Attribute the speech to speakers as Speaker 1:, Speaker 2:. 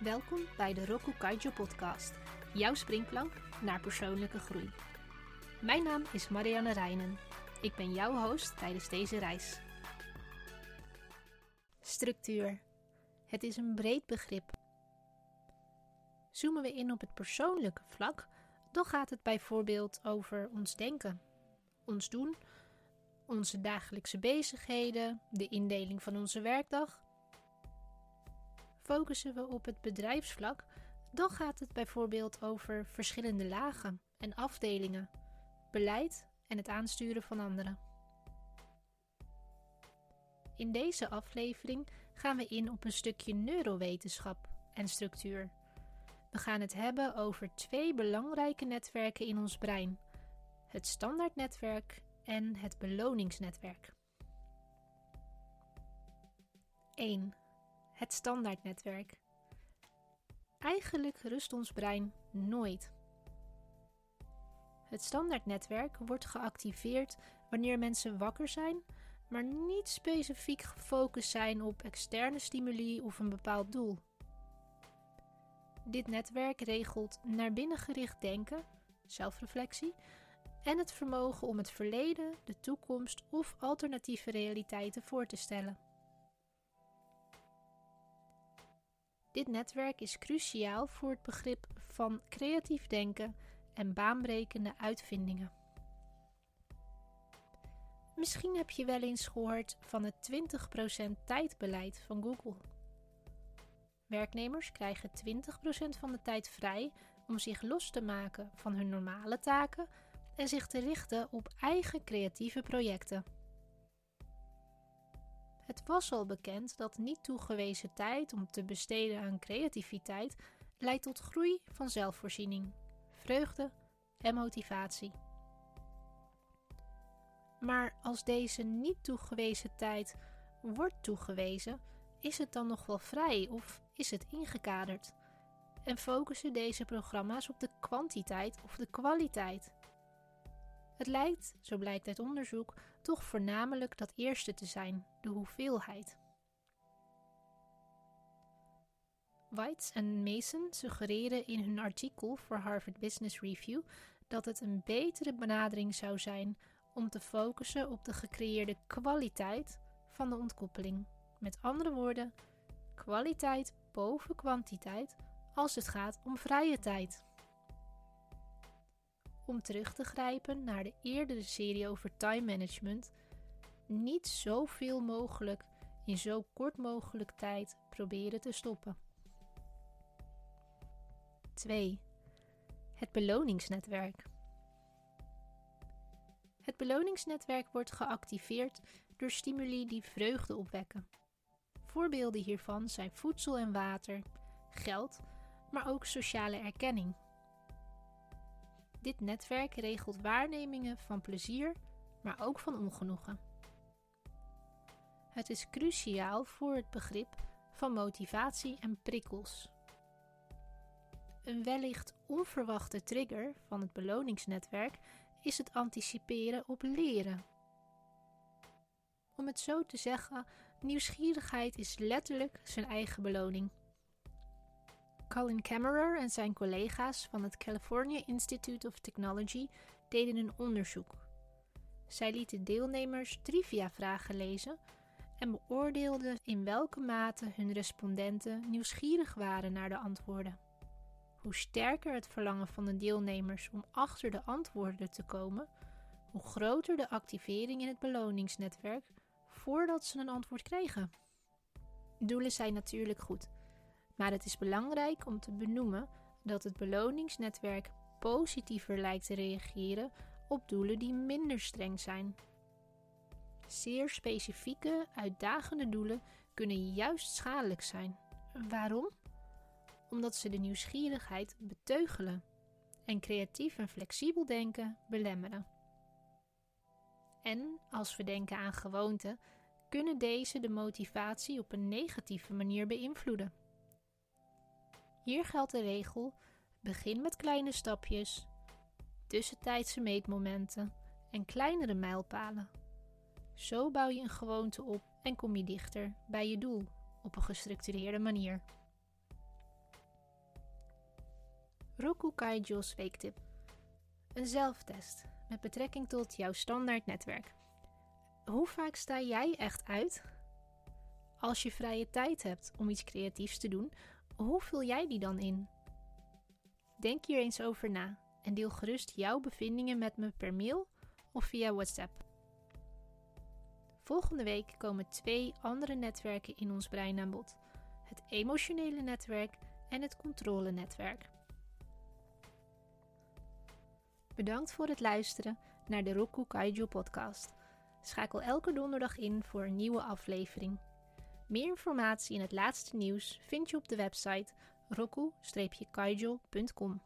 Speaker 1: Welkom bij de Roku Kaijo podcast, jouw springplank naar persoonlijke groei. Mijn naam is Marianne Reinen. Ik ben jouw host tijdens deze reis. Structuur. Het is een breed begrip. Zoomen we in op het persoonlijke vlak, dan gaat het bijvoorbeeld over ons denken, ons doen, onze dagelijkse bezigheden, de indeling van onze werkdag Focussen we op het bedrijfsvlak, dan gaat het bijvoorbeeld over verschillende lagen en afdelingen, beleid en het aansturen van anderen. In deze aflevering gaan we in op een stukje neurowetenschap en structuur. We gaan het hebben over twee belangrijke netwerken in ons brein: het standaardnetwerk en het beloningsnetwerk. 1 het standaardnetwerk. Eigenlijk rust ons brein nooit. Het standaardnetwerk wordt geactiveerd wanneer mensen wakker zijn, maar niet specifiek gefocust zijn op externe stimuli of een bepaald doel. Dit netwerk regelt naar binnen gericht denken, zelfreflectie en het vermogen om het verleden, de toekomst of alternatieve realiteiten voor te stellen. Dit netwerk is cruciaal voor het begrip van creatief denken en baanbrekende uitvindingen. Misschien heb je wel eens gehoord van het 20% tijdbeleid van Google. Werknemers krijgen 20% van de tijd vrij om zich los te maken van hun normale taken en zich te richten op eigen creatieve projecten. Het was al bekend dat niet toegewezen tijd om te besteden aan creativiteit leidt tot groei van zelfvoorziening, vreugde en motivatie. Maar als deze niet toegewezen tijd wordt toegewezen, is het dan nog wel vrij of is het ingekaderd? En focussen deze programma's op de kwantiteit of de kwaliteit? Het lijkt, zo blijkt uit onderzoek, toch voornamelijk dat eerste te zijn, de hoeveelheid. Weitz en Mason suggereren in hun artikel voor Harvard Business Review dat het een betere benadering zou zijn om te focussen op de gecreëerde kwaliteit van de ontkoppeling. Met andere woorden, kwaliteit boven kwantiteit als het gaat om vrije tijd om terug te grijpen naar de eerdere serie over time management, niet zoveel mogelijk in zo kort mogelijk tijd proberen te stoppen. 2. Het beloningsnetwerk. Het beloningsnetwerk wordt geactiveerd door stimuli die vreugde opwekken. Voorbeelden hiervan zijn voedsel en water, geld, maar ook sociale erkenning. Dit netwerk regelt waarnemingen van plezier, maar ook van ongenoegen. Het is cruciaal voor het begrip van motivatie en prikkels. Een wellicht onverwachte trigger van het beloningsnetwerk is het anticiperen op leren. Om het zo te zeggen, nieuwsgierigheid is letterlijk zijn eigen beloning. Colin Kammerer en zijn collega's van het California Institute of Technology deden een onderzoek. Zij lieten deelnemers trivia-vragen lezen en beoordeelden in welke mate hun respondenten nieuwsgierig waren naar de antwoorden. Hoe sterker het verlangen van de deelnemers om achter de antwoorden te komen, hoe groter de activering in het beloningsnetwerk voordat ze een antwoord kregen. Doelen zijn natuurlijk goed maar het is belangrijk om te benoemen dat het beloningsnetwerk positiever lijkt te reageren op doelen die minder streng zijn. Zeer specifieke, uitdagende doelen kunnen juist schadelijk zijn. Waarom? Omdat ze de nieuwsgierigheid beteugelen en creatief en flexibel denken belemmeren. En als we denken aan gewoonten, kunnen deze de motivatie op een negatieve manier beïnvloeden. Hier geldt de regel: begin met kleine stapjes, tussentijdse meetmomenten en kleinere mijlpalen. Zo bouw je een gewoonte op en kom je dichter bij je doel op een gestructureerde manier. Roku Kaijo's weektip. Een zelftest met betrekking tot jouw standaard netwerk. Hoe vaak sta jij echt uit? Als je vrije tijd hebt om iets creatiefs te doen, hoe vul jij die dan in? Denk hier eens over na en deel gerust jouw bevindingen met me per mail of via WhatsApp. Volgende week komen twee andere netwerken in ons brein aan bod: het emotionele netwerk en het controlenetwerk. Bedankt voor het luisteren naar de Roku Kaiju podcast. Schakel elke donderdag in voor een nieuwe aflevering. Meer informatie en het laatste nieuws vind je op de website roku-kaijo.com.